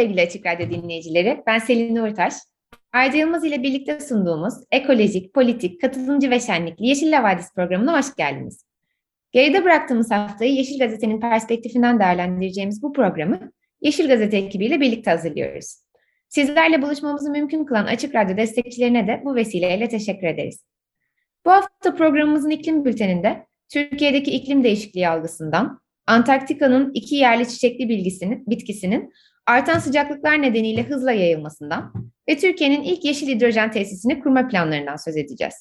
Sevgili Açık Radyo dinleyicileri. Ben Selin Uğurtaş. Arca Yılmaz ile birlikte sunduğumuz ekolojik, politik, katılımcı ve şenlikli Yeşil Lavadis programına hoş geldiniz. Geride bıraktığımız haftayı Yeşil Gazete'nin perspektifinden değerlendireceğimiz bu programı Yeşil Gazete ekibiyle birlikte hazırlıyoruz. Sizlerle buluşmamızı mümkün kılan Açık Radyo destekçilerine de bu vesileyle teşekkür ederiz. Bu hafta programımızın iklim bülteninde Türkiye'deki iklim değişikliği algısından, Antarktika'nın iki yerli çiçekli bilgisinin, bitkisinin artan sıcaklıklar nedeniyle hızla yayılmasından ve Türkiye'nin ilk yeşil hidrojen tesisini kurma planlarından söz edeceğiz.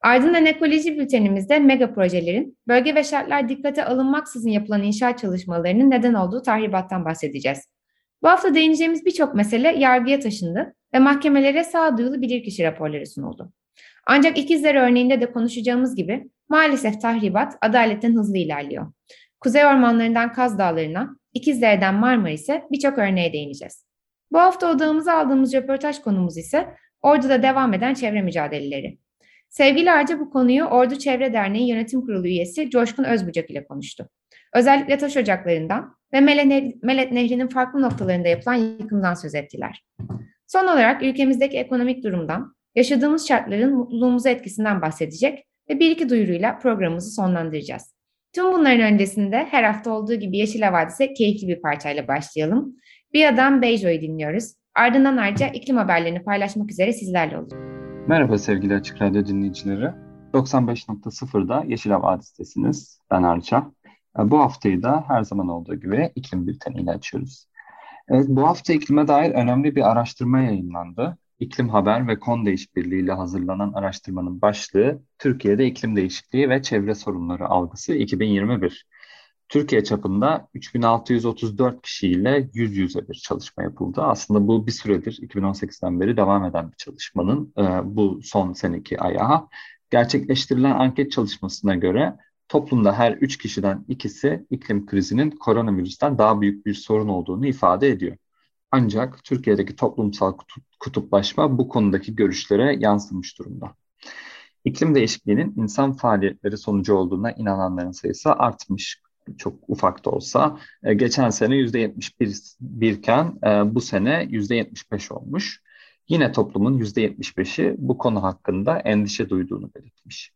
Ardından ekoloji bültenimizde mega projelerin bölge ve şartlar dikkate alınmaksızın yapılan inşaat çalışmalarının neden olduğu tahribattan bahsedeceğiz. Bu hafta değineceğimiz birçok mesele yargıya taşındı ve mahkemelere sağduyulu bilirkişi raporları sunuldu. Ancak ikizler örneğinde de konuşacağımız gibi maalesef tahribat adaletten hızlı ilerliyor. Kuzey ormanlarından Kaz Dağları'na, İkizler'den Marmaris'e birçok örneğe değineceğiz. Bu hafta odağımıza aldığımız röportaj konumuz ise Ordu'da devam eden çevre mücadeleleri. Sevgili Arca bu konuyu Ordu Çevre Derneği Yönetim Kurulu üyesi Coşkun Özbucak ile konuştu. Özellikle taş ocaklarından ve Melet Nehri'nin farklı noktalarında yapılan yıkımdan söz ettiler. Son olarak ülkemizdeki ekonomik durumdan, yaşadığımız şartların mutluluğumuza etkisinden bahsedecek ve bir iki duyuruyla programımızı sonlandıracağız. Tüm bunların öncesinde her hafta olduğu gibi Yeşil Havadis'e keyifli bir parçayla başlayalım. Bir adam Beijo'yu dinliyoruz. Ardından ayrıca iklim haberlerini paylaşmak üzere sizlerle olacağız. Merhaba sevgili Açık Radyo dinleyicileri. 95.0'da Yeşil Havadis'tesiniz. Ben Arça. Bu haftayı da her zaman olduğu gibi iklim bülteniyle açıyoruz. Evet, bu hafta iklime dair önemli bir araştırma yayınlandı. İklim Haber ve KONDA İşbirliği ile hazırlanan araştırmanın başlığı Türkiye'de iklim değişikliği ve çevre sorunları algısı 2021. Türkiye çapında 3634 kişiyle yüz yüze bir çalışma yapıldı. Aslında bu bir süredir 2018'den beri devam eden bir çalışmanın e, bu son seneki ayağı. Gerçekleştirilen anket çalışmasına göre toplumda her üç kişiden ikisi iklim krizinin koronavirüsten daha büyük bir sorun olduğunu ifade ediyor. Ancak Türkiye'deki toplumsal kutuplaşma bu konudaki görüşlere yansımış durumda. İklim değişikliğinin insan faaliyetleri sonucu olduğuna inananların sayısı artmış çok ufak da olsa. E, geçen sene %71 birken e, bu sene %75 olmuş. Yine toplumun %75'i bu konu hakkında endişe duyduğunu belirtmiş.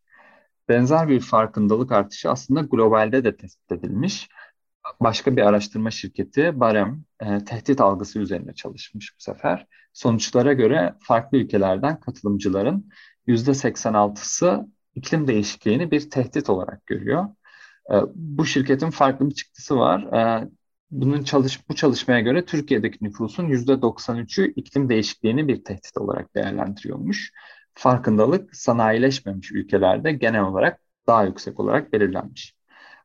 Benzer bir farkındalık artışı aslında globalde de tespit edilmiş başka bir araştırma şirketi Barem e, tehdit algısı üzerine çalışmış bu sefer. Sonuçlara göre farklı ülkelerden katılımcıların %86'sı iklim değişikliğini bir tehdit olarak görüyor. E, bu şirketin farklı bir çıktısı var. E, bunun çalış bu çalışmaya göre Türkiye'deki nüfusun %93'ü iklim değişikliğini bir tehdit olarak değerlendiriyormuş. Farkındalık sanayileşmemiş ülkelerde genel olarak daha yüksek olarak belirlenmiş.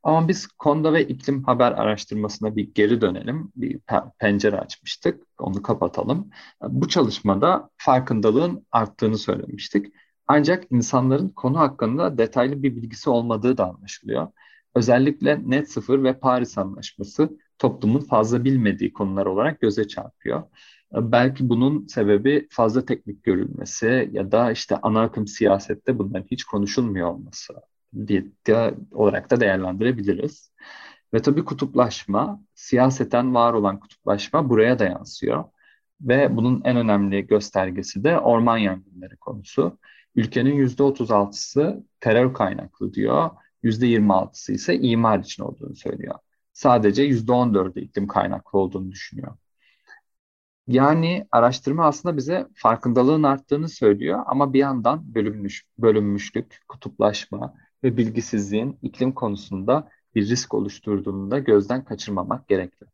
Ama biz konuda ve iklim haber araştırmasına bir geri dönelim. Bir pencere açmıştık. Onu kapatalım. Bu çalışmada farkındalığın arttığını söylemiştik. Ancak insanların konu hakkında detaylı bir bilgisi olmadığı da anlaşılıyor. Özellikle net sıfır ve Paris Anlaşması toplumun fazla bilmediği konular olarak göze çarpıyor. Belki bunun sebebi fazla teknik görülmesi ya da işte ana akım siyasette bunların hiç konuşulmuyor olması bir olarak da değerlendirebiliriz. Ve tabii kutuplaşma, siyaseten var olan kutuplaşma buraya da yansıyor. Ve bunun en önemli göstergesi de orman yangınları konusu. Ülkenin %36'sı terör kaynaklı diyor, %26'sı ise imar için olduğunu söylüyor. Sadece %14'ü iklim kaynaklı olduğunu düşünüyor. Yani araştırma aslında bize farkındalığın arttığını söylüyor ama bir yandan bölünmüş, bölünmüşlük, kutuplaşma, ve bilgisizliğin iklim konusunda bir risk oluşturduğunu da gözden kaçırmamak gerekli.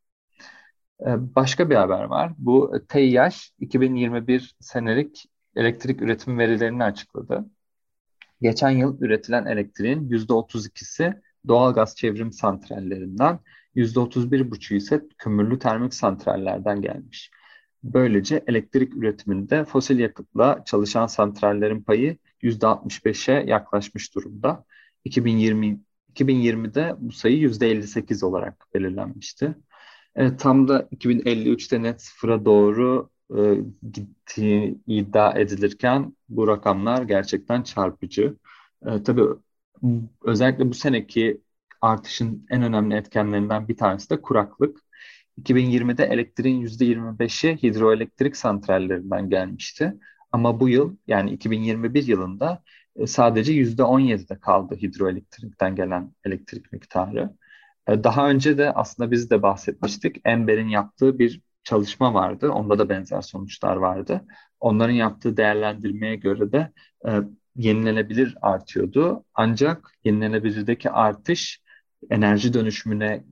Ee, başka bir haber var. Bu TİH 2021 senelik elektrik üretim verilerini açıkladı. Geçen yıl üretilen elektriğin %32'si doğalgaz çevrim santrallerinden, %31,5'u ise kömürlü termik santrallerden gelmiş. Böylece elektrik üretiminde fosil yakıtla çalışan santrallerin payı %65'e yaklaşmış durumda. 2020 2020'de bu sayı %58 olarak belirlenmişti. E, tam da 2053'te net sıfıra doğru e, gittiği iddia edilirken bu rakamlar gerçekten çarpıcı. E, tabii özellikle bu seneki artışın en önemli etkenlerinden bir tanesi de kuraklık. 2020'de elektriğin %25'i hidroelektrik santrallerinden gelmişti. Ama bu yıl yani 2021 yılında sadece %17'de kaldı hidroelektrikten gelen elektrik miktarı. E, daha önce de aslında biz de bahsetmiştik. Ember'in yaptığı bir çalışma vardı. Onda da benzer sonuçlar vardı. Onların yaptığı değerlendirmeye göre de e, yenilenebilir artıyordu. Ancak yenilenebilirdeki artış enerji dönüşümüne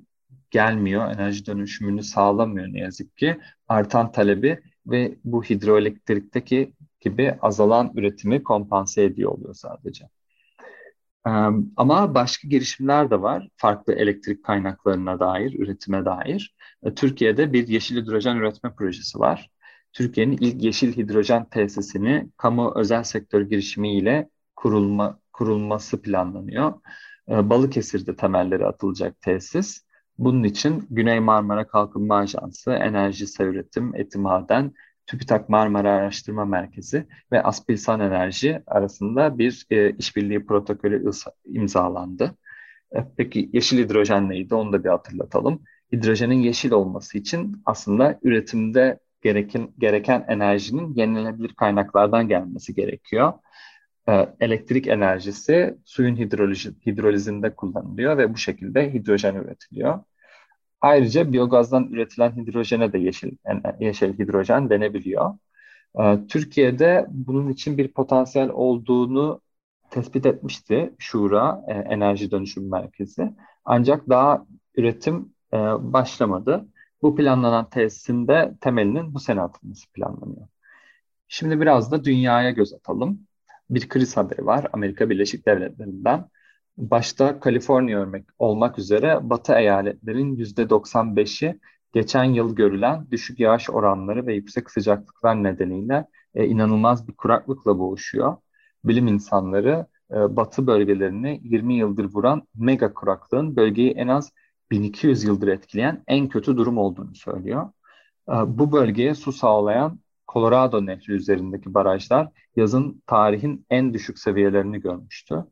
gelmiyor. Enerji dönüşümünü sağlamıyor ne yazık ki. Artan talebi ve bu hidroelektrikteki gibi azalan üretimi kompanse ediyor oluyor sadece. Ama başka girişimler de var farklı elektrik kaynaklarına dair, üretime dair. E, Türkiye'de bir yeşil hidrojen üretme projesi var. Türkiye'nin ilk yeşil hidrojen tesisini kamu özel sektör girişimiyle kurulma, kurulması planlanıyor. E, Balıkesir'de temelleri atılacak tesis. Bunun için Güney Marmara Kalkınma Ajansı, Enerji Üretim, Etimaden, TÜBİTAK Marmara Araştırma Merkezi ve Aspilsan Enerji arasında bir e, işbirliği protokolü imzalandı. E, peki yeşil hidrojen neydi? Onu da bir hatırlatalım. Hidrojenin yeşil olması için aslında üretimde gereken, gereken enerjinin yenilenebilir kaynaklardan gelmesi gerekiyor. E, elektrik enerjisi suyun hidroliz, hidrolizinde kullanılıyor ve bu şekilde hidrojen üretiliyor. Ayrıca biyogazdan üretilen hidrojene de yeşil, yeşil hidrojen denebiliyor. Ee, Türkiye'de bunun için bir potansiyel olduğunu tespit etmişti Şura e, Enerji Dönüşüm Merkezi. Ancak daha üretim e, başlamadı. Bu planlanan tesisin de temelinin bu sene atılması planlanıyor. Şimdi biraz da dünyaya göz atalım. Bir kriz haberi var Amerika Birleşik Devletleri'nden başta Kaliforniya örnek olmak üzere Batı eyaletlerin %95'i geçen yıl görülen düşük yağış oranları ve yüksek sıcaklıklar nedeniyle e, inanılmaz bir kuraklıkla boğuşuyor. Bilim insanları e, batı bölgelerini 20 yıldır vuran mega kuraklığın bölgeyi en az 1200 yıldır etkileyen en kötü durum olduğunu söylüyor. E, bu bölgeye su sağlayan Colorado Nehri üzerindeki barajlar yazın tarihin en düşük seviyelerini görmüştü.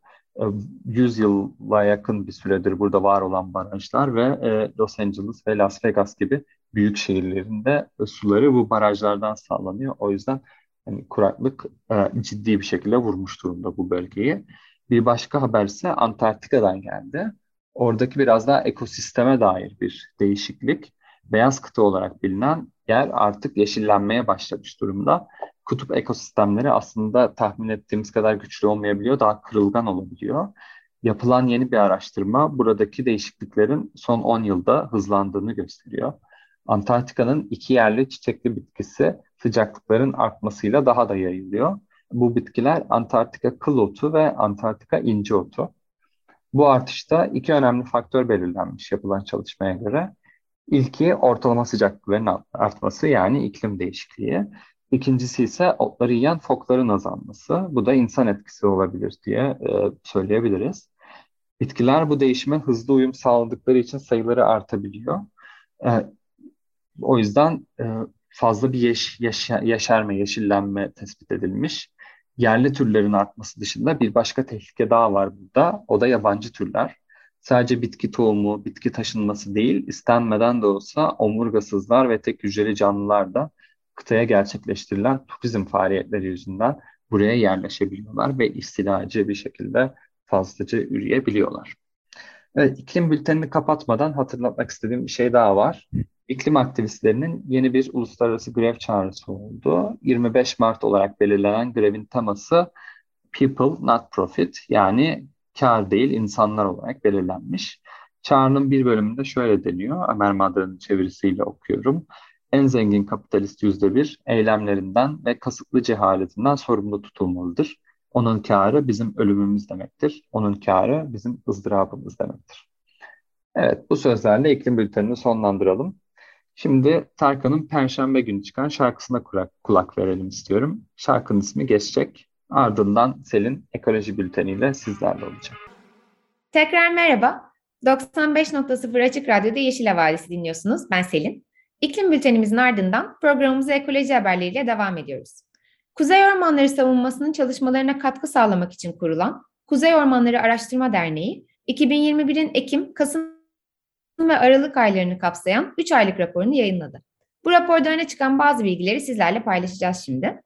100 e, yıla yakın bir süredir burada var olan barajlar ve e, Los Angeles ve Las Vegas gibi büyük şehirlerinde suları bu barajlardan sağlanıyor. O yüzden hani kuraklık e, ciddi bir şekilde vurmuş durumda bu bölgeyi. Bir başka haber ise Antarktika'dan geldi. Oradaki biraz daha ekosisteme dair bir değişiklik. Beyaz kıta olarak bilinen yer artık yeşillenmeye başlamış durumda kutup ekosistemleri aslında tahmin ettiğimiz kadar güçlü olmayabiliyor, daha kırılgan olabiliyor. Yapılan yeni bir araştırma buradaki değişikliklerin son 10 yılda hızlandığını gösteriyor. Antarktika'nın iki yerli çiçekli bitkisi sıcaklıkların artmasıyla daha da yayılıyor. Bu bitkiler Antarktika kıl otu ve Antarktika inci otu. Bu artışta iki önemli faktör belirlenmiş yapılan çalışmaya göre. İlki ortalama sıcaklıkların artması yani iklim değişikliği. İkincisi ise otları yiyen fokların azalması. Bu da insan etkisi olabilir diye e, söyleyebiliriz. Bitkiler bu değişime hızlı uyum sağladıkları için sayıları artabiliyor. E, o yüzden e, fazla bir yeş, yaş, yaşarma, yeşillenme tespit edilmiş. Yerli türlerin artması dışında bir başka tehlike daha var burada. O da yabancı türler. Sadece bitki tohumu, bitki taşınması değil, istenmeden de olsa omurgasızlar ve tek hücreli canlılar da kıtaya gerçekleştirilen turizm faaliyetleri yüzünden buraya yerleşebiliyorlar ve istilacı bir şekilde fazlaca üreyebiliyorlar. Evet, iklim bültenini kapatmadan hatırlatmak istediğim bir şey daha var. İklim aktivistlerinin yeni bir uluslararası grev çağrısı oldu. 25 Mart olarak belirlenen grevin teması People Not Profit yani kar değil insanlar olarak belirlenmiş. Çağrının bir bölümünde şöyle deniyor. Ömer Madra'nın çevirisiyle okuyorum en zengin kapitalist yüzde bir eylemlerinden ve kasıtlı cehaletinden sorumlu tutulmalıdır. Onun karı bizim ölümümüz demektir. Onun karı bizim ızdırabımız demektir. Evet, bu sözlerle iklim bültenini sonlandıralım. Şimdi Tarkan'ın Perşembe günü çıkan şarkısına kulak, kulak verelim istiyorum. Şarkının ismi Geçecek. Ardından Selin ekoloji bülteniyle sizlerle olacak. Tekrar merhaba. 95.0 Açık Radyo'da Yeşil Havadisi dinliyorsunuz. Ben Selin. İklim bültenimizin ardından programımıza ekoloji haberleriyle devam ediyoruz. Kuzey Ormanları savunmasının çalışmalarına katkı sağlamak için kurulan Kuzey Ormanları Araştırma Derneği, 2021'in Ekim, Kasım ve Aralık aylarını kapsayan 3 aylık raporunu yayınladı. Bu raporda öne çıkan bazı bilgileri sizlerle paylaşacağız şimdi.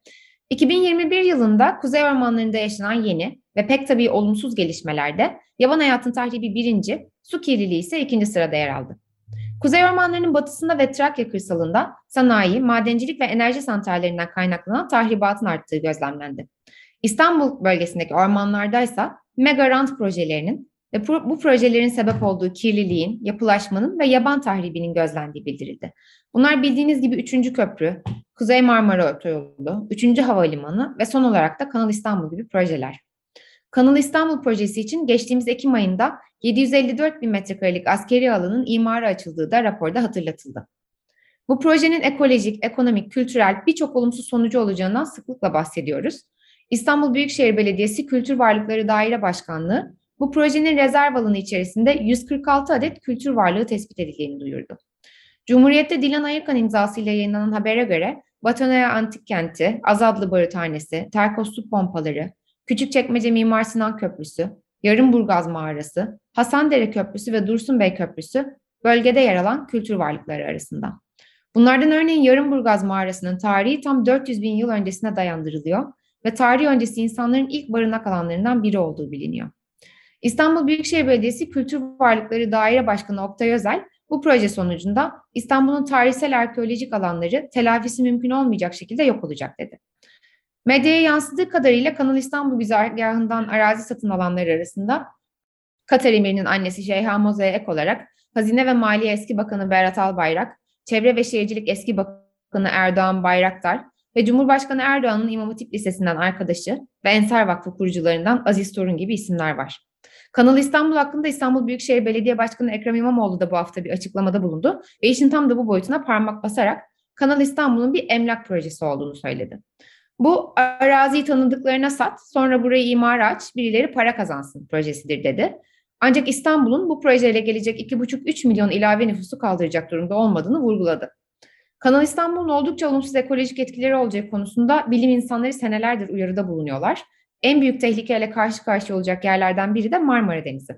2021 yılında Kuzey Ormanları'nda yaşanan yeni ve pek tabii olumsuz gelişmelerde yaban hayatın tahribi birinci, su kirliliği ise ikinci sırada yer aldı. Kuzey ormanlarının batısında ve Trakya kırsalında sanayi, madencilik ve enerji santrallerinden kaynaklanan tahribatın arttığı gözlemlendi. İstanbul bölgesindeki ormanlardaysa mega rant projelerinin ve bu projelerin sebep olduğu kirliliğin, yapılaşmanın ve yaban tahribinin gözlendiği bildirildi. Bunlar bildiğiniz gibi 3. köprü, Kuzey Marmara Otoyolu, 3. Havalimanı ve son olarak da Kanal İstanbul gibi projeler. Kanal İstanbul projesi için geçtiğimiz Ekim ayında 754 bin metrekarelik askeri alanın imarı açıldığı da raporda hatırlatıldı. Bu projenin ekolojik, ekonomik, kültürel birçok olumsuz sonucu olacağından sıklıkla bahsediyoruz. İstanbul Büyükşehir Belediyesi Kültür Varlıkları Daire Başkanlığı bu projenin rezerv alanı içerisinde 146 adet kültür varlığı tespit edildiğini duyurdu. Cumhuriyet'te Dilan Ayırkan imzasıyla yayınlanan habere göre Batonaya Antik Kenti, Azadlı Barıthanesi, Terkos Su Pompaları, Küçükçekmece Mimar Sinan Köprüsü, Yarımburgaz Mağarası, Hasandere Köprüsü ve Dursun Bey Köprüsü bölgede yer alan kültür varlıkları arasında. Bunlardan örneğin Yarımburgaz Mağarası'nın tarihi tam 400 bin yıl öncesine dayandırılıyor ve tarih öncesi insanların ilk barınak alanlarından biri olduğu biliniyor. İstanbul Büyükşehir Belediyesi Kültür Varlıkları Daire Başkanı Oktay Özel, bu proje sonucunda İstanbul'un tarihsel arkeolojik alanları telafisi mümkün olmayacak şekilde yok olacak dedi. Medyaya yansıdığı kadarıyla Kanal İstanbul güzergahından arazi satın alanları arasında Katar Emir'in annesi Şeyha Moze'ye ek olarak Hazine ve Maliye Eski Bakanı Berat Albayrak, Çevre ve Şehircilik Eski Bakanı Erdoğan Bayraktar ve Cumhurbaşkanı Erdoğan'ın İmam Hatip Lisesi'nden arkadaşı ve Ensar Vakfı kurucularından Aziz Torun gibi isimler var. Kanal İstanbul hakkında İstanbul Büyükşehir Belediye Başkanı Ekrem İmamoğlu da bu hafta bir açıklamada bulundu ve işin tam da bu boyutuna parmak basarak Kanal İstanbul'un bir emlak projesi olduğunu söyledi. Bu araziyi tanıdıklarına sat, sonra burayı imara aç, birileri para kazansın projesidir dedi. Ancak İstanbul'un bu projeyle gelecek 2,5-3 milyon ilave nüfusu kaldıracak durumda olmadığını vurguladı. Kanal İstanbul'un oldukça olumsuz ekolojik etkileri olacağı konusunda bilim insanları senelerdir uyarıda bulunuyorlar. En büyük tehlikeyle karşı karşıya olacak yerlerden biri de Marmara Denizi.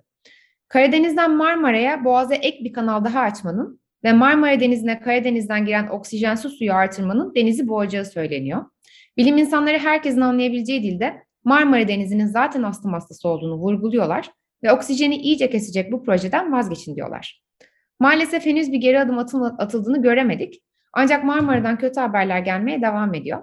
Karadeniz'den Marmara'ya Boğaz'a ek bir kanal daha açmanın ve Marmara Denizi'ne Karadeniz'den giren oksijensiz suyu artırmanın denizi boğacağı söyleniyor. Bilim insanları herkesin anlayabileceği dilde Marmara Denizi'nin zaten astım hastası olduğunu vurguluyorlar ve oksijeni iyice kesecek bu projeden vazgeçin diyorlar. Maalesef henüz bir geri adım atıldığını göremedik. Ancak Marmara'dan kötü haberler gelmeye devam ediyor.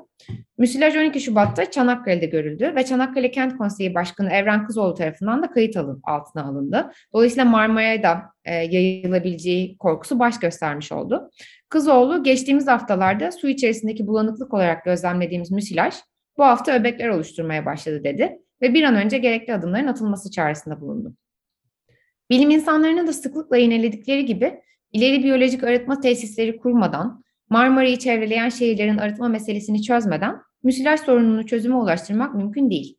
Müsilaj 12 Şubat'ta Çanakkale'de görüldü ve Çanakkale Kent Konseyi Başkanı Evren Kızoğlu tarafından da kayıt altına alındı. Dolayısıyla Marmara'ya da e, yayılabileceği korkusu baş göstermiş oldu. Kızoğlu geçtiğimiz haftalarda su içerisindeki bulanıklık olarak gözlemlediğimiz müsilaj bu hafta öbekler oluşturmaya başladı dedi ve bir an önce gerekli adımların atılması çağrısında bulundu. Bilim insanlarının da sıklıkla yineledikleri gibi ileri biyolojik arıtma tesisleri kurmadan, Marmara'yı çevreleyen şehirlerin arıtma meselesini çözmeden müsilaj sorununu çözüme ulaştırmak mümkün değil.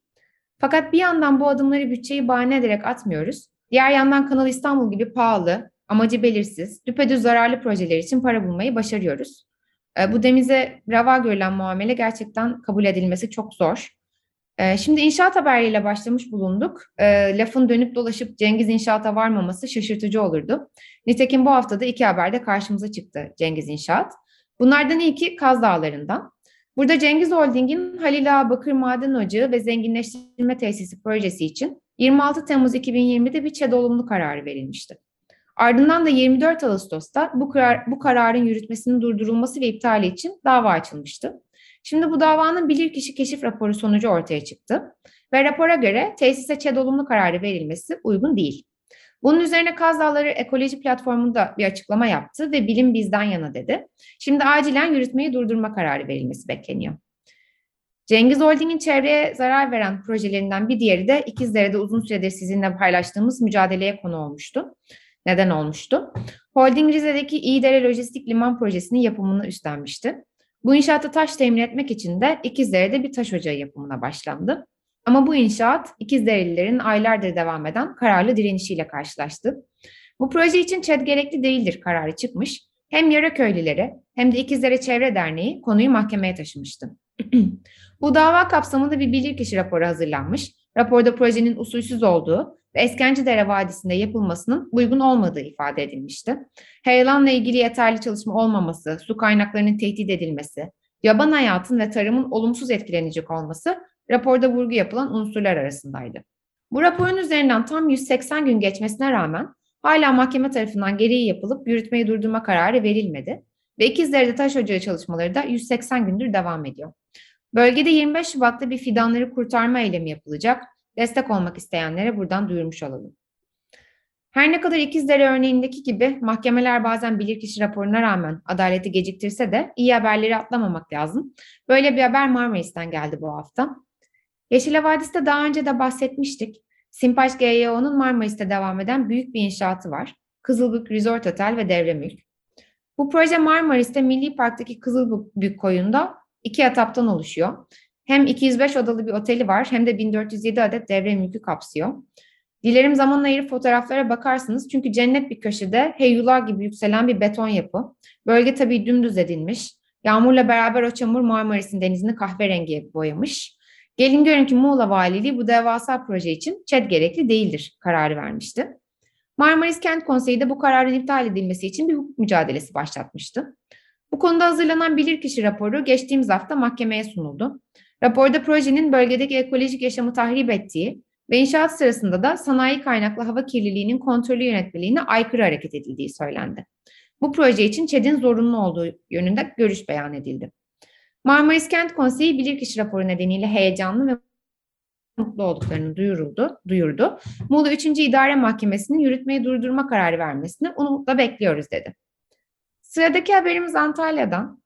Fakat bir yandan bu adımları bütçeyi bahane ederek atmıyoruz. Diğer yandan Kanal İstanbul gibi pahalı, amacı belirsiz, düpedüz zararlı projeler için para bulmayı başarıyoruz. E, bu denize rava görülen muamele gerçekten kabul edilmesi çok zor. E, şimdi inşaat haberleriyle başlamış bulunduk. E, lafın dönüp dolaşıp Cengiz İnşaat'a varmaması şaşırtıcı olurdu. Nitekim bu haftada iki haberde karşımıza çıktı Cengiz İnşaat. Bunlardan ilki Kaz Dağları'ndan. Burada Cengiz Holding'in Halil Ağa Bakır Maden Ocağı ve Zenginleştirme Tesisi projesi için 26 Temmuz 2020'de bir ÇED olumlu kararı verilmişti. Ardından da 24 Ağustos'ta bu, karar, bu kararın yürütmesinin durdurulması ve iptali için dava açılmıştı. Şimdi bu davanın bilirkişi keşif raporu sonucu ortaya çıktı ve rapora göre tesise ÇED olumlu kararı verilmesi uygun değil. Bunun üzerine Kaz Dağları Ekoloji Platformu'nda bir açıklama yaptı ve bilim bizden yana dedi. Şimdi acilen yürütmeyi durdurma kararı verilmesi bekleniyor. Cengiz Holding'in çevreye zarar veren projelerinden bir diğeri de İkizdere'de uzun süredir sizinle paylaştığımız mücadeleye konu olmuştu. Neden olmuştu? Holding Rize'deki İyidere Lojistik Liman Projesi'nin yapımını üstlenmişti. Bu inşaata taş temin etmek için de İkizdere'de bir taş ocağı yapımına başlandı. Ama bu inşaat İkizderelilerin aylardır devam eden kararlı direnişiyle karşılaştı. Bu proje için ÇED gerekli değildir kararı çıkmış. Hem Yaraköylüleri hem de İkizdere Çevre Derneği konuyu mahkemeye taşımıştı. bu dava kapsamında bir bilirkişi raporu hazırlanmış. Raporda projenin usulsüz olduğu ve Eskencidere Vadisi'nde yapılmasının uygun olmadığı ifade edilmişti. Heyelanla ilgili yeterli çalışma olmaması, su kaynaklarının tehdit edilmesi, yaban hayatın ve tarımın olumsuz etkilenecek olması raporda vurgu yapılan unsurlar arasındaydı. Bu raporun üzerinden tam 180 gün geçmesine rağmen hala mahkeme tarafından gereği yapılıp yürütmeyi durdurma kararı verilmedi ve İkizdere'de taş ocağı çalışmaları da 180 gündür devam ediyor. Bölgede 25 Şubat'ta bir fidanları kurtarma eylemi yapılacak. Destek olmak isteyenlere buradan duyurmuş olalım. Her ne kadar İkizdere örneğindeki gibi mahkemeler bazen bilirkişi raporuna rağmen adaleti geciktirse de iyi haberleri atlamamak lazım. Böyle bir haber Marmaris'ten geldi bu hafta. Yeşil Vadisi'de daha önce de bahsetmiştik. Simpaş GYO'nun Marmaris'te devam eden büyük bir inşaatı var. Kızılbük Resort Otel ve Devre Mülk. Bu proje Marmaris'te Milli Park'taki Kızılbük koyunda iki etaptan oluşuyor. Hem 205 odalı bir oteli var hem de 1407 adet devre mülkü kapsıyor. Dilerim zaman ayırıp fotoğraflara bakarsınız çünkü cennet bir köşede heyula gibi yükselen bir beton yapı. Bölge tabii dümdüz edilmiş. Yağmurla beraber o çamur Marmaris'in denizini kahverengiye boyamış. Gelin görün ki Muğla Valiliği bu devasa proje için ÇED gerekli değildir kararı vermişti. Marmaris Kent Konseyi de bu kararın iptal edilmesi için bir hukuk mücadelesi başlatmıştı. Bu konuda hazırlanan bilirkişi raporu geçtiğimiz hafta mahkemeye sunuldu. Raporda projenin bölgedeki ekolojik yaşamı tahrip ettiği ve inşaat sırasında da sanayi kaynaklı hava kirliliğinin kontrolü yönetmeliğine aykırı hareket edildiği söylendi. Bu proje için ÇED'in zorunlu olduğu yönünde görüş beyan edildi. Marmaris Kent Konseyi bilirkişi raporu nedeniyle heyecanlı ve mutlu olduklarını duyuruldu, duyurdu. Muğla 3. İdare Mahkemesi'nin yürütmeyi durdurma kararı vermesini umutla bekliyoruz dedi. Sıradaki haberimiz Antalya'dan.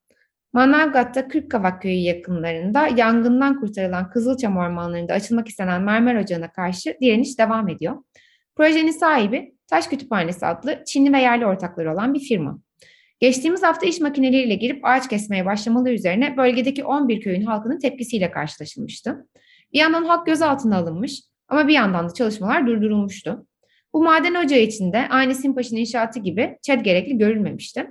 Manavgat'ta Kırkkavak Köyü yakınlarında yangından kurtarılan Kızılçam ormanlarında açılmak istenen mermer ocağına karşı direniş devam ediyor. Projenin sahibi Taş Kütüphanesi adlı Çinli ve yerli ortakları olan bir firma. Geçtiğimiz hafta iş makineleriyle girip ağaç kesmeye başlamaları üzerine bölgedeki 11 köyün halkının tepkisiyle karşılaşılmıştı. Bir yandan halk gözaltına alınmış ama bir yandan da çalışmalar durdurulmuştu. Bu maden ocağı içinde aynı Simpaş'ın inşaatı gibi ÇED gerekli görülmemişti.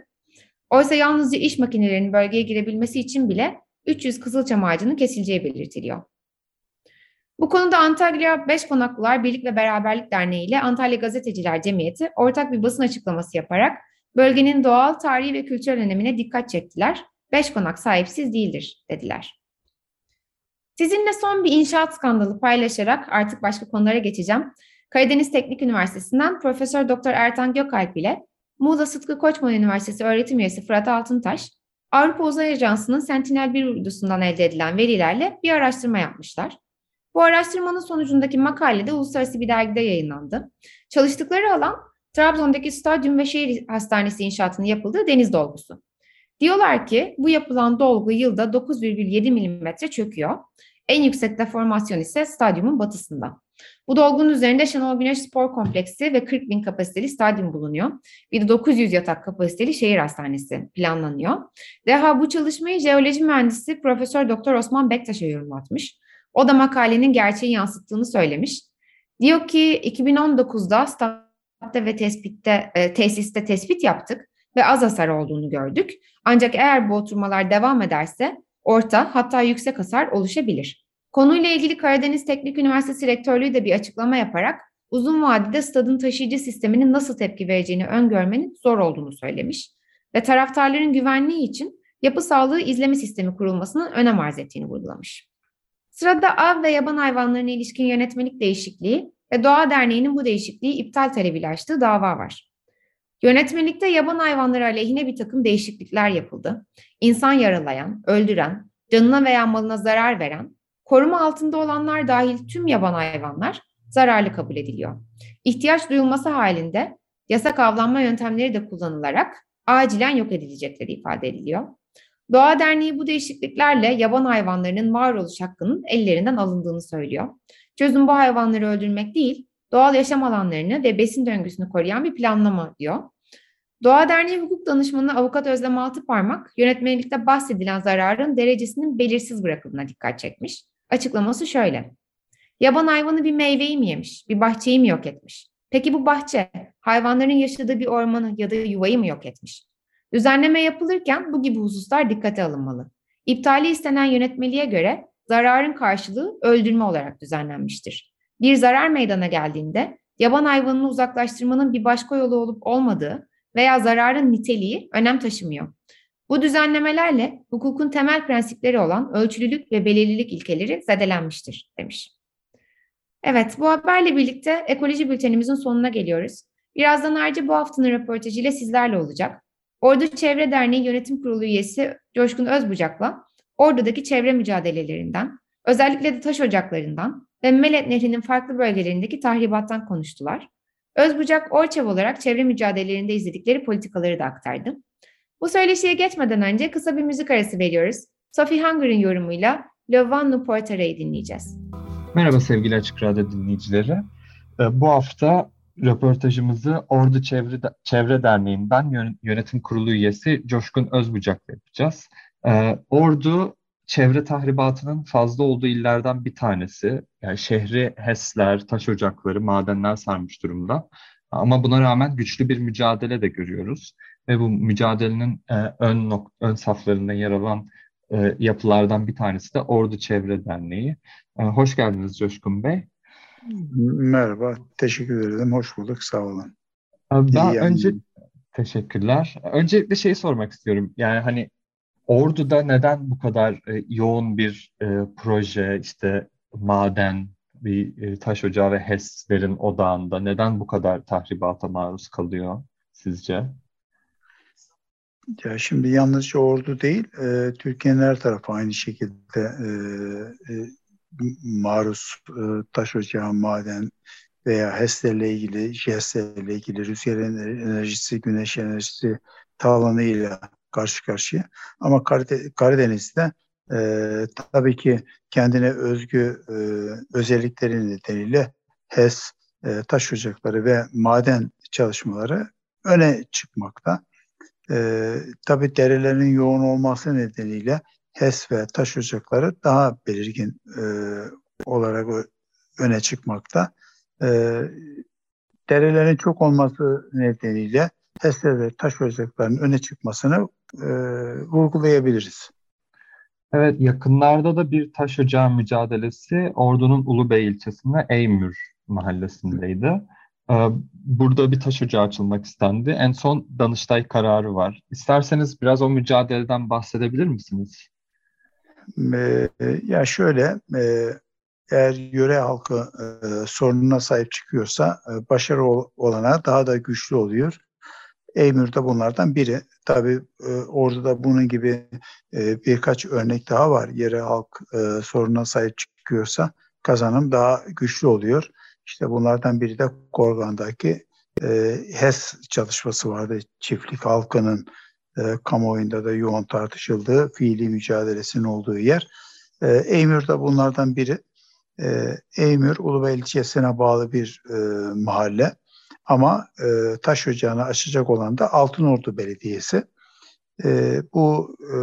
Oysa yalnızca iş makinelerinin bölgeye girebilmesi için bile 300 kızılçam ağacının kesileceği belirtiliyor. Bu konuda Antalya Beş Konaklılar Birlik ve Beraberlik Derneği ile Antalya Gazeteciler Cemiyeti ortak bir basın açıklaması yaparak bölgenin doğal, tarihi ve kültürel önemine dikkat çektiler. Beş konak sahipsiz değildir dediler. Sizinle son bir inşaat skandalı paylaşarak artık başka konulara geçeceğim. Karadeniz Teknik Üniversitesi'nden Profesör Doktor Ertan Gökalp ile Muğla Sıtkı Koçman Üniversitesi öğretim üyesi Fırat Altıntaş, Avrupa Uzay Ajansı'nın Sentinel-1 uydusundan elde edilen verilerle bir araştırma yapmışlar. Bu araştırmanın sonucundaki makale de uluslararası bir dergide yayınlandı. Çalıştıkları alan Trabzon'daki stadyum ve şehir hastanesi inşaatının yapıldığı deniz dolgusu. Diyorlar ki bu yapılan dolgu yılda 9,7 mm çöküyor. En yüksek deformasyon ise stadyumun batısında. Bu dolgunun üzerinde Şenol Güneş Spor Kompleksi ve 40 bin kapasiteli stadyum bulunuyor. Bir de 900 yatak kapasiteli şehir hastanesi planlanıyor. Daha bu çalışmayı jeoloji mühendisi Profesör Doktor Osman Bektaş'a yorumlatmış. O da makalenin gerçeği yansıttığını söylemiş. Diyor ki 2019'da stadyumda ve tespitte, e, tesiste tespit yaptık ve az hasar olduğunu gördük. Ancak eğer bu oturmalar devam ederse orta hatta yüksek hasar oluşabilir. Konuyla ilgili Karadeniz Teknik Üniversitesi Rektörlüğü de bir açıklama yaparak uzun vadede stadın taşıyıcı sisteminin nasıl tepki vereceğini öngörmenin zor olduğunu söylemiş ve taraftarların güvenliği için yapı sağlığı izleme sistemi kurulmasının önem arz ettiğini vurgulamış. Sırada av ve yaban hayvanlarına ilişkin yönetmelik değişikliği ve Doğa Derneği'nin bu değişikliği iptal talebiyle açtığı dava var. Yönetmelikte yaban hayvanları aleyhine bir takım değişiklikler yapıldı. İnsan yaralayan, öldüren, canına veya malına zarar veren Koruma altında olanlar dahil tüm yaban hayvanlar zararlı kabul ediliyor. İhtiyaç duyulması halinde yasak avlanma yöntemleri de kullanılarak acilen yok edilecekleri ifade ediliyor. Doğa Derneği bu değişikliklerle yaban hayvanlarının varoluş hakkının ellerinden alındığını söylüyor. Çözüm bu hayvanları öldürmek değil, doğal yaşam alanlarını ve besin döngüsünü koruyan bir planlama diyor. Doğa Derneği Hukuk Danışmanı Avukat Özlem Altıparmak, yönetmelikte bahsedilen zararın derecesinin belirsiz bırakıldığına dikkat çekmiş. Açıklaması şöyle. Yaban hayvanı bir meyveyi mi yemiş, bir bahçeyi mi yok etmiş? Peki bu bahçe hayvanların yaşadığı bir ormanı ya da yuvayı mı yok etmiş? Düzenleme yapılırken bu gibi hususlar dikkate alınmalı. İptali istenen yönetmeliğe göre zararın karşılığı öldürme olarak düzenlenmiştir. Bir zarar meydana geldiğinde yaban hayvanını uzaklaştırmanın bir başka yolu olup olmadığı veya zararın niteliği önem taşımıyor. Bu düzenlemelerle hukukun temel prensipleri olan ölçülülük ve belirlilik ilkeleri zedelenmiştir demiş. Evet, bu haberle birlikte ekoloji bültenimizin sonuna geliyoruz. Birazdan ayrıca bu haftanın röportajıyla sizlerle olacak. Ordu Çevre Derneği Yönetim Kurulu üyesi Coşkun Özbucak'la Ordu'daki çevre mücadelelerinden, özellikle de taş ocaklarından ve Melet Nehri'nin farklı bölgelerindeki tahribattan konuştular. Özbucak Orçev olarak çevre mücadelelerinde izledikleri politikaları da aktardı. Bu söyleşiye geçmeden önce kısa bir müzik arası veriyoruz. Sophie Hunger'ın yorumuyla Le Van nous Portere'yi dinleyeceğiz. Merhaba sevgili Açık Radyo dinleyicileri. Ee, bu hafta röportajımızı Ordu Çevre, Çevre Derneği'nden yönetim kurulu üyesi Coşkun Özbucak'la yapacağız. Ee, Ordu çevre tahribatının fazla olduğu illerden bir tanesi. Yani şehri HES'ler, taş ocakları, madenler sarmış durumda. Ama buna rağmen güçlü bir mücadele de görüyoruz. Ve bu mücadelenin e, ön, nok- ön saflarında yer alan e, yapılardan bir tanesi de Ordu Çevre Derneği. E, hoş geldiniz Coşkun Bey. Merhaba, teşekkür ederim. Hoş bulduk, sağ olun. Ben önce teşekkürler. Öncelikle şeyi sormak istiyorum. Yani hani Ordu'da neden bu kadar e, yoğun bir e, proje, işte maden, bir e, taş ocağı ve HES'lerin odağında neden bu kadar tahribata maruz kalıyor sizce? Ya şimdi yalnızca ordu değil, e, Türkiye'nin her tarafı aynı şekilde e, e, maruz e, taş ocağı, maden veya HES'lerle ilgili, JES'lerle ilgili rüzgar enerjisi, güneş enerjisi talanıyla karşı karşıya. Ama Karadeniz'de e, tabii ki kendine özgü e, özellikleri nedeniyle HES, e, taş ocakları ve maden çalışmaları öne çıkmakta. E, tabii derelerin yoğun olması nedeniyle HES ve taş ocakları daha belirgin e, olarak öne çıkmakta. E, derelerin çok olması nedeniyle HES'ler ve taş ocaklarının öne çıkmasını e, vurgulayabiliriz. Evet, yakınlarda da bir taş ocağı mücadelesi Ordu'nun Ulubey ilçesinde Eymür mahallesindeydi. Ee, burada bir taş ocağı açılmak istendi. En son Danıştay kararı var. İsterseniz biraz o mücadeleden bahsedebilir misiniz? Ee, ya şöyle, e, eğer yöre halkı e, sorununa sahip çıkıyorsa e, başarı olana daha da güçlü oluyor. Eymür de bunlardan biri. Tabii e, orada da bunun gibi e, birkaç örnek daha var. Yere halk e, soruna sahip çıkıyorsa kazanım daha güçlü oluyor. İşte bunlardan biri de Korgan'daki e, HES çalışması vardı. Çiftlik halkının e, kamuoyunda da yoğun tartışıldığı fiili mücadelesinin olduğu yer. E, Eymür de bunlardan biri. E, Eymür Ulubey ilçesine bağlı bir e, mahalle. Ama e, taş ocağını açacak olan da Altınordu Belediyesi. E, bu e,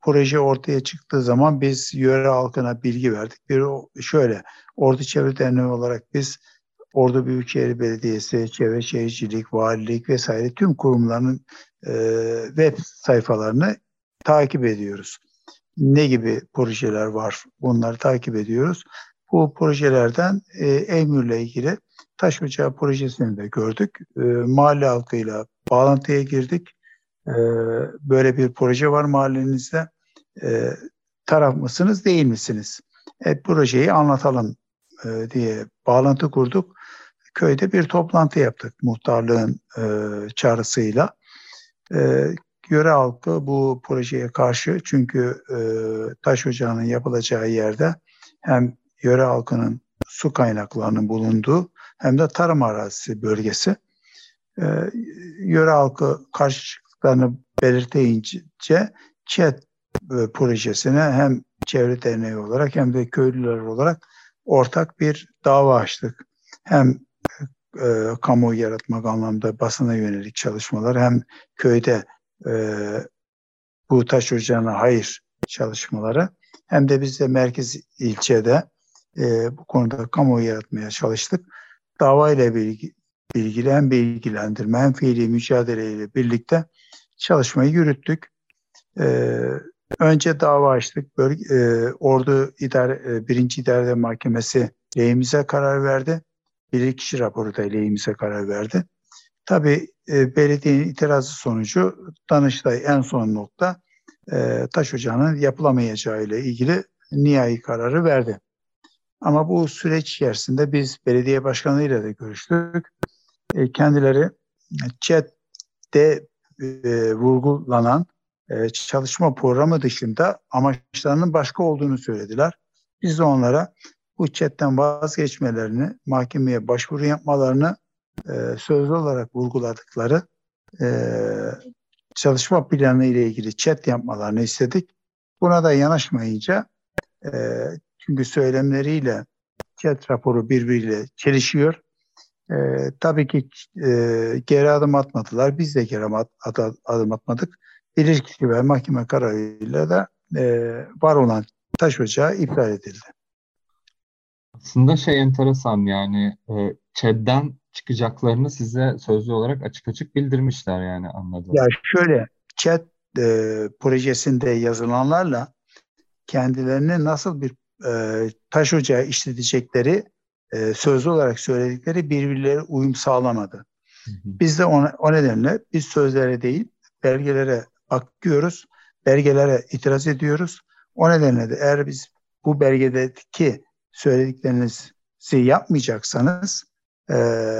proje ortaya çıktığı zaman biz yöre halkına bilgi verdik. Bir şöyle, Ordu Çevre Derneği olarak biz Ordu Büyükşehir Belediyesi, Çevre Şehircilik, Valilik vesaire tüm kurumların e, web sayfalarını takip ediyoruz. Ne gibi projeler var bunları takip ediyoruz. Bu projelerden e, Eymür'le ilgili taş ocağı projesini de gördük. E, mahalle halkıyla bağlantıya girdik. E, böyle bir proje var mahallenizde. E, taraf mısınız değil misiniz? E, projeyi anlatalım e, diye bağlantı kurduk. Köyde bir toplantı yaptık muhtarlığın e, çağrısıyla. E, yöre halkı bu projeye karşı çünkü e, taş ocağının yapılacağı yerde hem yöre halkının su kaynaklarının bulunduğu hem de tarım arazisi bölgesi. E, yöre halkı karşı çıktıklarını belirteyince ÇED e, projesine hem çevre derneği olarak hem de köylüler olarak ortak bir dava açtık. Hem e, kamuoyu yaratmak anlamda basına yönelik çalışmalar hem köyde e, bu taş ocağına hayır çalışmaları hem de biz de merkez ilçede e, bu konuda kamuoyu yaratmaya çalıştık. Dava ile bilgi, ilgili hem bilgilendirme hem fiili mücadeleyle birlikte çalışmayı yürüttük. E, önce dava açtık. Bölge, e, Ordu İdare, e, Birinci İdare Mahkemesi lehimize karar verdi. Bir kişi raporu da lehimize karar verdi. Tabii e, belediyenin itirazı sonucu Danıştay en son nokta e, taş ocağının yapılamayacağı ile ilgili nihai kararı verdi. Ama bu süreç içerisinde biz belediye başkanıyla da görüştük. E, kendileri chat'te e, vurgulanan e, çalışma programı dışında amaçlarının başka olduğunu söylediler. Biz de onlara bu chat'ten vazgeçmelerini, mahkemeye başvuru yapmalarını e, sözlü olarak vurguladıkları e, çalışma planı ile ilgili chat yapmalarını istedik. Buna da yanaşmayınca e, çünkü söylemleriyle chat raporu birbiriyle çelişiyor. E, tabii ki e, geri adım atmadılar. Biz de geri adım atmadık. Bilirkişi ve mahkeme kararıyla da e, var olan taş ocağı iptal edildi. Aslında şey enteresan yani e, ÇED'den çıkacaklarını size sözlü olarak açık açık bildirmişler yani anladım. Ya şöyle ÇED e, projesinde yazılanlarla kendilerini nasıl bir e, taş ocağı işletecekleri e, sözlü olarak söyledikleri birbirleri uyum sağlamadı. Hı hı. Biz de ona, o nedenle biz sözlere değil belgelere bakıyoruz, belgelere itiraz ediyoruz. O nedenle de eğer biz bu belgedeki söylediklerinizi yapmayacaksanız e,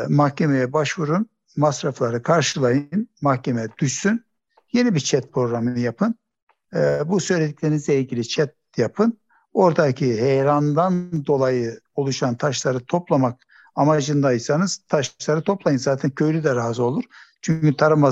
mahkemeye başvurun, masrafları karşılayın, mahkeme düşsün, yeni bir chat programı yapın. E, bu söylediklerinizle ilgili chat yapın. Oradaki heyelandan dolayı oluşan taşları toplamak amacındaysanız taşları toplayın. Zaten köylü de razı olur. Çünkü tarım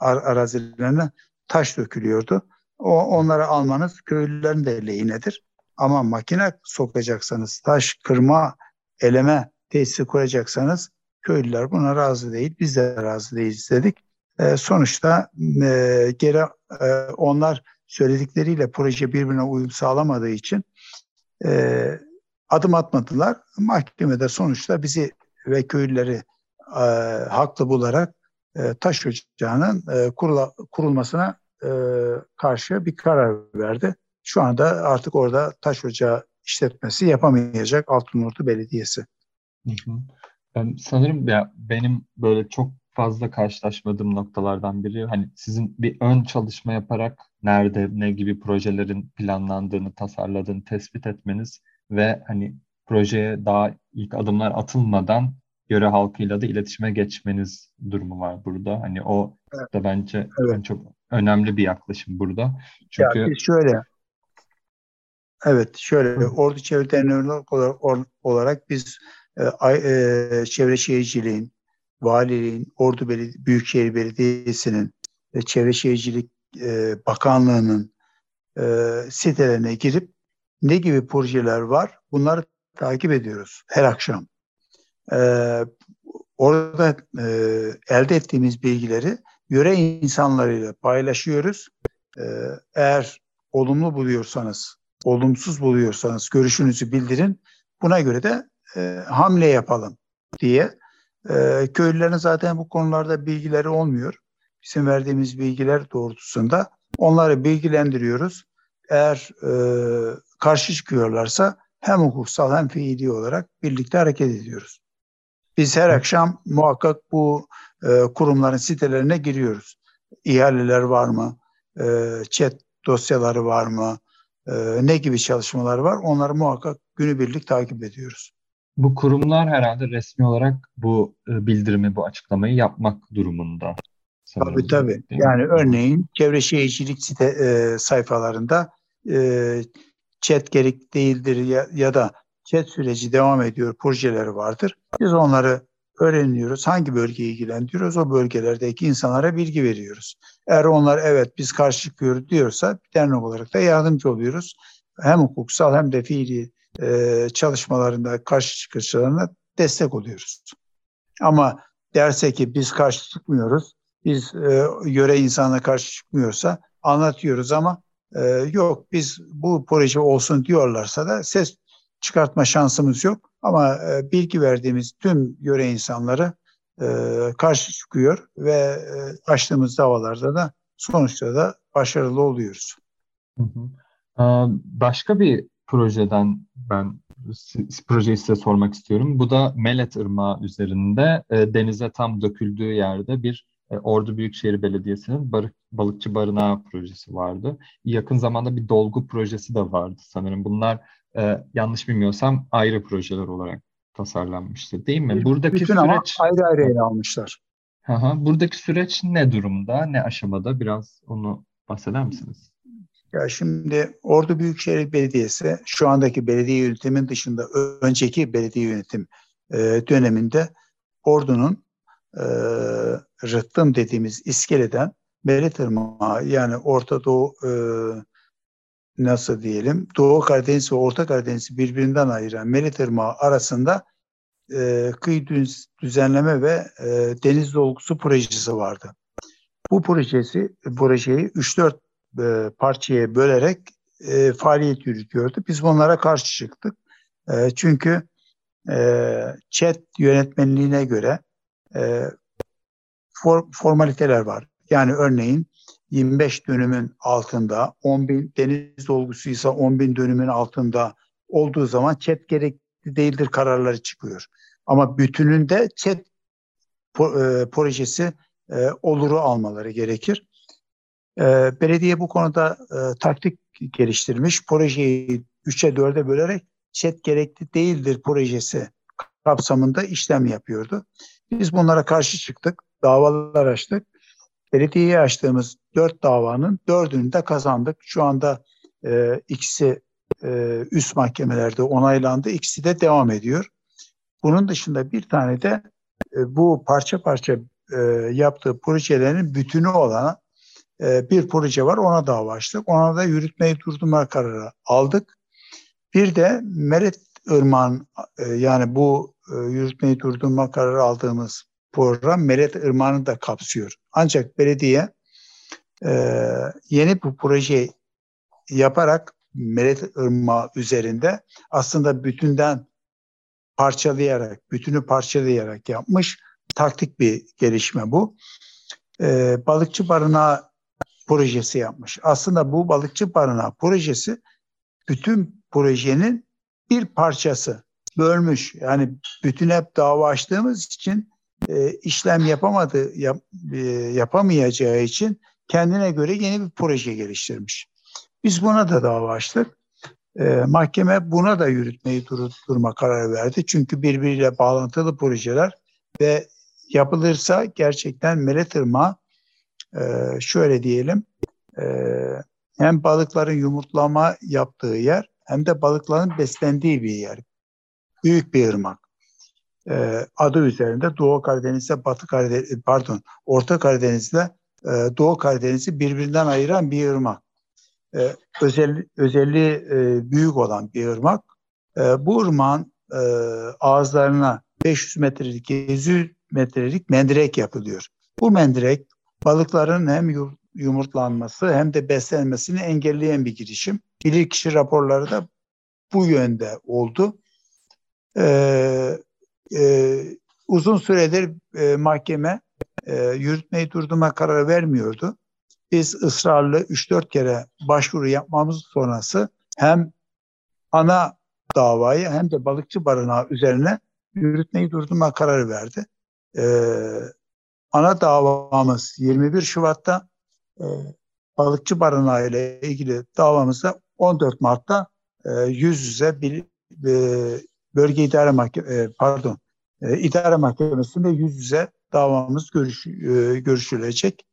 arazilerine taş dökülüyordu. O, onları almanız köylülerin de lehinedir. Ama makine sokacaksanız, taş kırma, eleme tesisi kuracaksanız köylüler buna razı değil. Biz de razı değiliz dedik. E, sonuçta e, geri e, onlar söyledikleriyle proje birbirine uyum sağlamadığı için e, adım atmadılar. Mahkemede sonuçta bizi ve köylüleri e, haklı bularak e, taş ocağının e, kurula, kurulmasına e, karşı bir karar verdi. Şu anda artık orada taş ocağı işletmesi yapamayacak Altınordu Belediyesi. Hı hı. Ben sanırım ya benim böyle çok fazla karşılaşmadığım noktalardan biri hani sizin bir ön çalışma yaparak nerede ne gibi projelerin planlandığını tasarladığını tespit etmeniz ve hani projeye daha ilk adımlar atılmadan yöre halkıyla da iletişime geçmeniz durumu var burada. Hani o evet. da bence evet. çok önemli bir yaklaşım burada. Çünkü ya şöyle Evet şöyle Ordu Çevre Derneği olarak, olarak biz e, e, Çevre Şehirciliğin, Valiliğin, Ordu Beledi Büyükşehir Belediyesi'nin ve Çevre Şehircilik e, Bakanlığı'nın e, sitelerine girip ne gibi projeler var bunları takip ediyoruz her akşam. E, orada e, elde ettiğimiz bilgileri yöre insanlarıyla paylaşıyoruz. E, eğer olumlu buluyorsanız, olumsuz buluyorsanız görüşünüzü bildirin. Buna göre de e, hamle yapalım diye. E, köylülerin zaten bu konularda bilgileri olmuyor. Bizim verdiğimiz bilgiler doğrultusunda onları bilgilendiriyoruz. Eğer e, karşı çıkıyorlarsa hem hukuksal hem fiili olarak birlikte hareket ediyoruz. Biz her akşam muhakkak bu e, kurumların sitelerine giriyoruz. İhaleler var mı? E, chat dosyaları var mı? E, ne gibi çalışmalar var? Onları muhakkak günübirlik takip ediyoruz. Bu kurumlar herhalde resmi olarak bu e, bildirimi, bu açıklamayı yapmak durumunda. Sanırım. Tabii tabii. Yani örneğin çevre şehircilik site e, sayfalarında e, chat gerek değildir ya, ya da chat süreci devam ediyor projeleri vardır. Biz onları öğreniyoruz. Hangi bölgeyi ilgilendiriyoruz? O bölgelerdeki insanlara bilgi veriyoruz. Eğer onlar evet biz karşı çıkıyoruz diyorsa dernek olarak da yardımcı oluyoruz. Hem hukuksal hem de fiili e, çalışmalarında karşı çıkışlarına destek oluyoruz. Ama derse ki biz karşı çıkmıyoruz, biz e, yöre insana karşı çıkmıyorsa anlatıyoruz ama e, yok biz bu proje olsun diyorlarsa da ses çıkartma şansımız yok. Ama e, bilgi verdiğimiz tüm yöre insanları e, karşı çıkıyor ve e, açtığımız davalarda da sonuçta da başarılı oluyoruz. Hı hı. Başka bir projeden ben projeyi size sormak istiyorum. Bu da Melet Irmağı üzerinde e, denize tam döküldüğü yerde bir e, Ordu Büyükşehir Belediyesi'nin bar, balıkçı barınağı projesi vardı. Yakın zamanda bir dolgu projesi de vardı sanırım. Bunlar e, yanlış bilmiyorsam ayrı projeler olarak tasarlanmıştı değil mi? Buradaki Bütün süreç ayrı ayrı ele almışlar. Aha, buradaki süreç ne durumda, ne aşamada? Biraz onu bahseder misiniz? Ya şimdi Ordu Büyükşehir Belediyesi şu andaki belediye yönetimin dışında önceki belediye yönetim e, döneminde Ordu'nun e, rıhtım dediğimiz iskeleden Melet Irmağı yani Orta Doğu e, nasıl diyelim Doğu Karadeniz ve Orta Karadeniz'i birbirinden ayıran Melet Irmağı arasında e, kıyı düzenleme ve e, deniz dolgusu projesi vardı. Bu projesi projeyi 3-4 e, parçaya bölerek e, faaliyet yürütüyordu. Biz bunlara karşı çıktık. E, çünkü e, chat yönetmenliğine göre e, for, formaliteler var. Yani örneğin 25 dönümün altında 10 bin deniz dolgusuysa 10 bin dönümün altında olduğu zaman chat gerekli değildir kararları çıkıyor. Ama bütününde chat e, projesi e, oluru almaları gerekir. E, belediye bu konuda e, taktik geliştirmiş. Projeyi 3'e 4'e bölerek chat gerekli değildir projesi kapsamında işlem yapıyordu. Biz bunlara karşı çıktık, davalar açtık. Belediyeye açtığımız dört davanın dördünü de kazandık. Şu anda e, ikisi e, üst mahkemelerde onaylandı, ikisi de devam ediyor. Bunun dışında bir tane de e, bu parça parça e, yaptığı projelerin bütünü olan e, bir proje var. Ona dava açtık. Ona da yürütmeyi durdurma kararı aldık. Bir de Meret Irmak'ın e, yani bu e, yürütmeyi durdurma kararı aldığımız program Meret Irmak'ını da kapsıyor. Ancak belediye e, yeni bu proje yaparak Meret Irmağı üzerinde aslında bütünden parçalayarak, bütünü parçalayarak yapmış taktik bir gelişme bu. Ee, balıkçı barınağı projesi yapmış. Aslında bu balıkçı barınağı projesi bütün projenin bir parçası bölmüş. Yani bütün hep dava açtığımız için e, işlem yapamadı, yap, e, yapamayacağı için kendine göre yeni bir proje geliştirmiş. Biz buna da dava açtık. E, mahkeme buna da yürütmeyi durma kararı verdi. Çünkü birbiriyle bağlantılı projeler ve yapılırsa gerçekten Melet Irmağı e, şöyle diyelim e, hem balıkların yumurtlama yaptığı yer hem de balıkların beslendiği bir yer. Büyük bir ırmak. E, adı üzerinde Doğu Karadeniz'de Batı Karadeniz pardon Orta Karadeniz'de e, Doğu Karadeniz'i birbirinden ayıran bir ırmak. E, özel, özelliği e, büyük olan bir ırmak. E, bu ırmağın e, ağızlarına 500 metrelik, 700 metrelik mendirek yapılıyor. Bu mendirek balıkların hem yumurtlanması hem de beslenmesini engelleyen bir girişim. Bilirkişi raporları da bu yönde oldu. Ee, e, uzun süredir e, mahkeme e, yürütmeyi durdurma kararı vermiyordu. Biz ısrarlı 3-4 kere başvuru yapmamız sonrası hem ana davayı hem de balıkçı barınağı üzerine yürütmeyi durdurma kararı verdi. Ee, ana davamız 21 Şubat'ta e, balıkçı barınağı ile ilgili davamızda 14 Mart'ta e, yüz yüze bir e, bölge idare mahkeme pardon e, idare mahkemesinde yüz yüze davamız görüş, e, görüşülecek.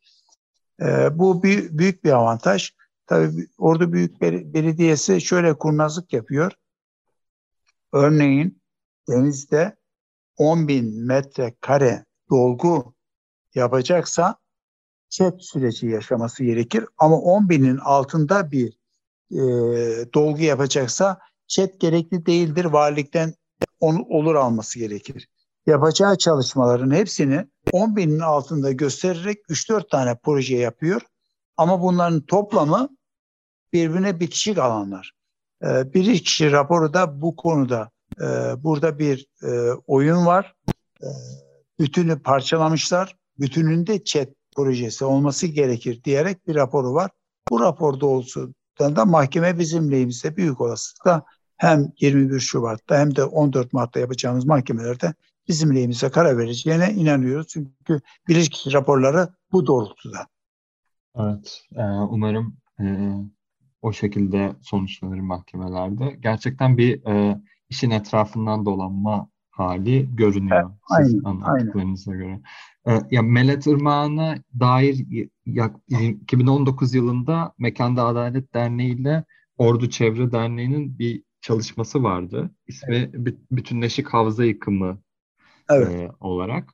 E, bu bir, büyük bir avantaj. Tabii Ordu Büyük Belediyesi şöyle kurnazlık yapıyor. Örneğin denizde 10 bin metrekare dolgu yapacaksa chat süreci yaşaması gerekir. Ama 10 binin altında bir e, dolgu yapacaksa chat gerekli değildir. Valilikten onu olur alması gerekir. Yapacağı çalışmaların hepsini 10 binin altında göstererek 3-4 tane proje yapıyor. Ama bunların toplamı birbirine bitişik alanlar. Ee, bir kişi raporu da bu konuda e, burada bir e, oyun var. E, bütünü parçalamışlar. Bütününde chat projesi olması gerekir diyerek bir raporu var. Bu raporda olsun da mahkeme bizim lehimizde büyük olasılıkla hem 21 Şubat'ta hem de 14 Mart'ta yapacağımız mahkemelerde bizim lehimize karar vereceğine inanıyoruz. Çünkü bilirkişi raporları bu doğrultuda. Evet, e, umarım e, o şekilde sonuçlanır mahkemelerde. Gerçekten bir e, işin etrafından dolanma hali görünüyor evet, aynen, anlattıklarınıza aynen. göre. E, ya Melet Irmağı'na dair ya, 2019 yılında Mekanda Adalet Derneği ile Ordu Çevre Derneği'nin bir çalışması vardı. İsmi evet. Bütünleşik Havza Yıkımı evet. e, olarak.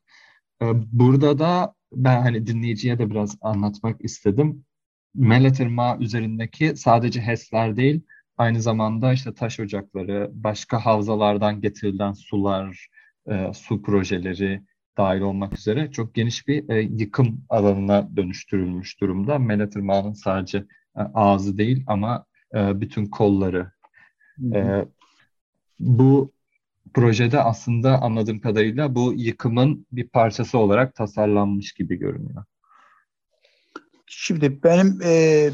E, burada da ben hani dinleyiciye de biraz anlatmak istedim. Melet Irmağı üzerindeki sadece HES'ler değil, aynı zamanda işte taş ocakları, başka havzalardan getirilen sular, e, su projeleri dahil olmak üzere çok geniş bir e, yıkım alanına dönüştürülmüş durumda. Melet Irmağı'nın sadece e, ağzı değil ama e, bütün kolları. E, bu projede aslında anladığım kadarıyla bu yıkımın bir parçası olarak tasarlanmış gibi görünüyor. Şimdi benim e, e,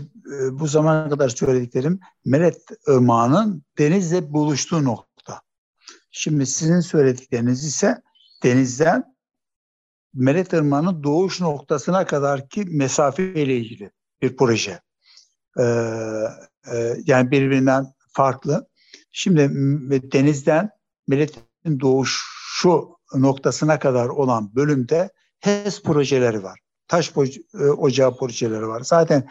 bu zamana kadar söylediklerim Meret Irmağı'nın denizle buluştuğu nokta. Şimdi sizin söyledikleriniz ise denizden Meret Irmağı'nın doğuş noktasına kadar ki mesafeyle ilgili bir proje. Ee, e, yani birbirinden farklı. Şimdi denizden Milletin doğuşu noktasına kadar olan bölümde HES projeleri var. Taş e, ocağı projeleri var. Zaten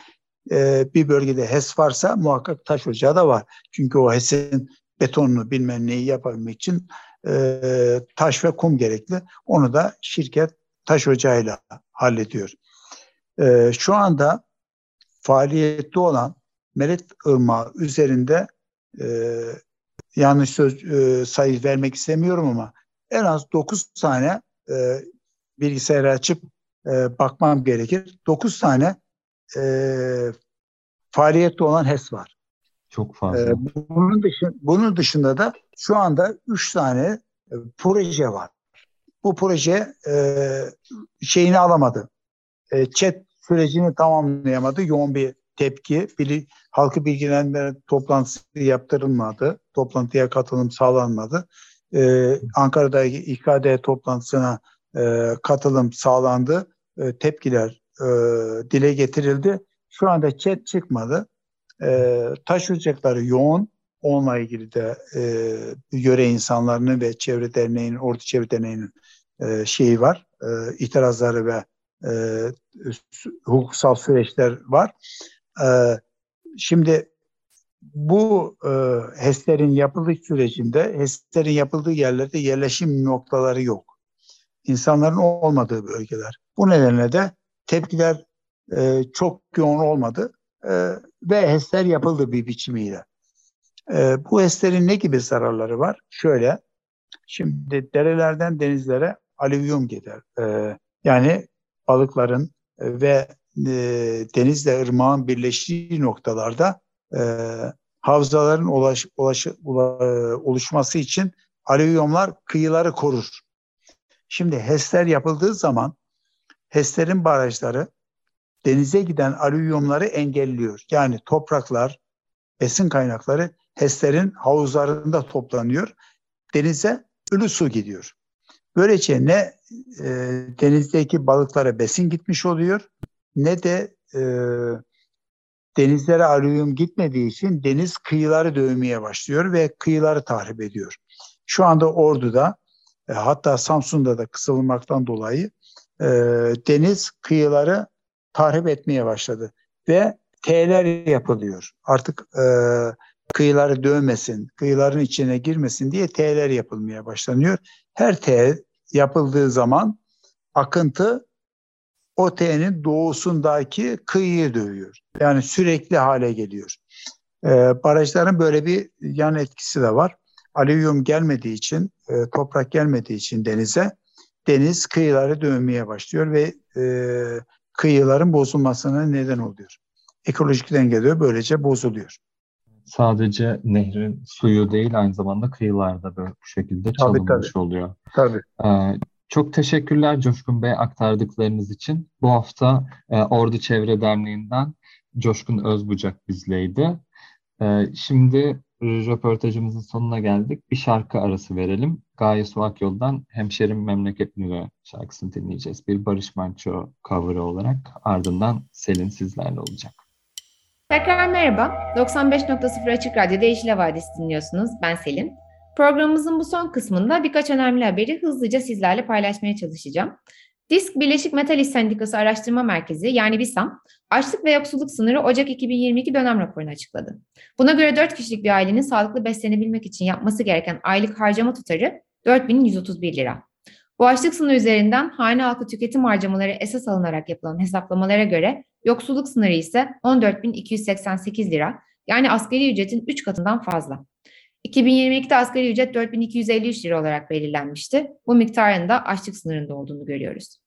e, bir bölgede HES varsa muhakkak taş ocağı da var. Çünkü o HES'in betonunu bilmem neyi yapabilmek için e, taş ve kum gerekli. Onu da şirket taş ocağıyla hallediyor. E, şu anda faaliyette olan Meret Irmağı üzerinde e, yanlış söz e, sayı vermek istemiyorum ama en az 9 tane e, bilgisayarı açıp e, bakmam gerekir. 9 tane e, faaliyette olan HES var. Çok fazla. E, bunun, dışı, bunun dışında da şu anda 3 tane e, proje var. Bu proje e, şeyini alamadı. E, chat sürecini tamamlayamadı. Yoğun bir tepki. Bili, halkı bilgilendirme toplantısı yaptırılmadı. Toplantıya katılım sağlanmadı. Ee, Ankara'daki İKD toplantısına e, katılım sağlandı. E, tepkiler e, dile getirildi. Şu anda chat çıkmadı. E, taş ocakları yoğun. Onunla ilgili de e, yöre insanlarının ve çevre derneğinin, Ordu Çevre Derneği'nin e, şeyi var. E, itirazları ve e, hukuksal süreçler var. E, şimdi bu e, HES'lerin yapıldığı sürecinde HES'lerin yapıldığı yerlerde yerleşim noktaları yok. İnsanların olmadığı bölgeler. Bu nedenle de tepkiler çok yoğun olmadı ve HES'ler yapıldı bir biçimiyle. Bu HES'lerin ne gibi zararları var? Şöyle, şimdi derelerden denizlere alüvyum gider. E, yani balıkların ve e, denizle ırmağın birleştiği noktalarda e, havzaların ulaş, ulaş, ula, e, oluşması için alüvyumlar kıyıları korur. Şimdi HES'ler yapıldığı zaman HES'lerin barajları denize giden alüvyumları engelliyor. Yani topraklar, besin kaynakları HES'lerin havuzlarında toplanıyor. Denize ölü su gidiyor. Böylece ne e, denizdeki balıklara besin gitmiş oluyor ne de e, denizlere alüvyum gitmediği için deniz kıyıları dövmeye başlıyor ve kıyıları tahrip ediyor. Şu anda Ordu'da e, hatta Samsun'da da kısılmaktan dolayı e, deniz kıyıları tahrip etmeye başladı ve T'ler yapılıyor. Artık e, kıyıları dövmesin, kıyıların içine girmesin diye T'ler yapılmaya başlanıyor. Her T yapıldığı zaman akıntı o teğenin doğusundaki kıyıyı dövüyor. Yani sürekli hale geliyor. E, barajların böyle bir yan etkisi de var. Alüvyum gelmediği için, e, toprak gelmediği için denize deniz kıyıları dövmeye başlıyor ve e, kıyıların bozulmasına neden oluyor. Ekolojik denge de böylece bozuluyor. Sadece nehrin suyu değil aynı zamanda kıyılarda böyle bu şekilde çalınmış tabii, tabii. oluyor. Tabii. Ee, çok teşekkürler Coşkun Bey aktardıklarınız için. Bu hafta e, Ordu Çevre Derneği'nden Coşkun Özbucak bizleydi. E, şimdi röportajımızın sonuna geldik. Bir şarkı arası verelim. Gaye Su yoldan Hemşerim Memleket Nure şarkısını dinleyeceğiz. Bir Barış Manço cover'ı olarak ardından Selin sizlerle olacak. Tekrar merhaba. 95.0 Açık Radyo'da Yeşil Havadis dinliyorsunuz. Ben Selin. Programımızın bu son kısmında birkaç önemli haberi hızlıca sizlerle paylaşmaya çalışacağım. Disk Birleşik Metal İş Sendikası Araştırma Merkezi yani BİSAM, açlık ve yoksulluk sınırı Ocak 2022 dönem raporunu açıkladı. Buna göre 4 kişilik bir ailenin sağlıklı beslenebilmek için yapması gereken aylık harcama tutarı 4131 lira. Bu açlık sınırı üzerinden hane halkı tüketim harcamaları esas alınarak yapılan hesaplamalara göre yoksulluk sınırı ise 14.288 lira yani asgari ücretin 3 katından fazla. 2022'de asgari ücret 4253 lira olarak belirlenmişti. Bu miktarın da açlık sınırında olduğunu görüyoruz.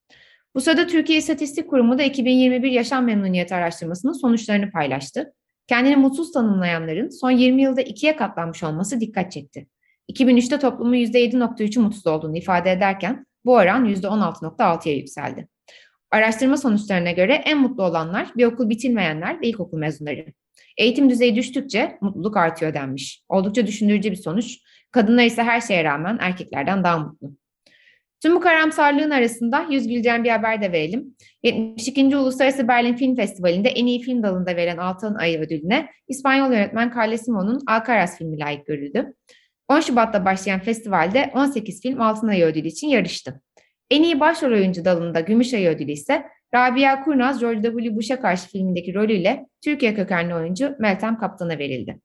Bu sırada Türkiye İstatistik Kurumu da 2021 yaşam memnuniyeti araştırmasının sonuçlarını paylaştı. Kendini mutsuz tanımlayanların son 20 yılda ikiye katlanmış olması dikkat çekti. 2003'te toplumun %7.3'ü mutsuz olduğunu ifade ederken bu oran %16.6'ya yükseldi. Araştırma sonuçlarına göre en mutlu olanlar bir okul bitirmeyenler ve ilkokul mezunları. Eğitim düzeyi düştükçe mutluluk artıyor denmiş. Oldukça düşündürücü bir sonuç. Kadınlar ise her şeye rağmen erkeklerden daha mutlu. Tüm bu karamsarlığın arasında yüz güleceğim bir haber de verelim. 72. Uluslararası Berlin Film Festivali'nde en iyi film dalında veren Altın Ayı ödülüne İspanyol yönetmen Carles Simon'un Alcaraz filmi layık görüldü. 10 Şubat'ta başlayan festivalde 18 film Altın Ayı ödülü için yarıştı. En iyi başrol oyuncu dalında Gümüş Ayı ödülü ise Rabia Kurnaz, George W. Bush'a karşı filmindeki rolüyle Türkiye kökenli oyuncu Meltem Kaptan'a verildi.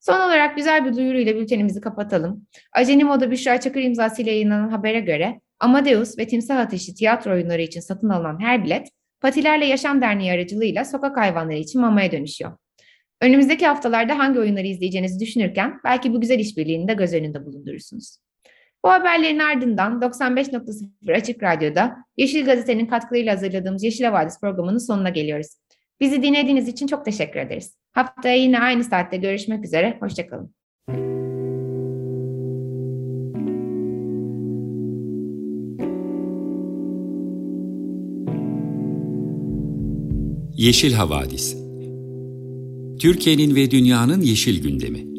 Son olarak güzel bir duyuruyla bültenimizi kapatalım. Aceni Moda Büşra Çakır imzasıyla yayınlanan habere göre Amadeus ve Timsah Ateşi tiyatro oyunları için satın alınan her bilet Patilerle Yaşam Derneği aracılığıyla sokak hayvanları için mamaya dönüşüyor. Önümüzdeki haftalarda hangi oyunları izleyeceğinizi düşünürken belki bu güzel işbirliğini de göz önünde bulundurursunuz. Bu haberlerin ardından 95.0 Açık Radyo'da Yeşil Gazete'nin katkılarıyla hazırladığımız Yeşil Havadis programının sonuna geliyoruz. Bizi dinlediğiniz için çok teşekkür ederiz. Haftaya yine aynı saatte görüşmek üzere. Hoşçakalın. Yeşil Havadis Türkiye'nin ve dünyanın yeşil gündemi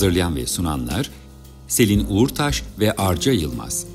Hazırlayan ve sunanlar Selin Uğurtaş ve Arca Yılmaz.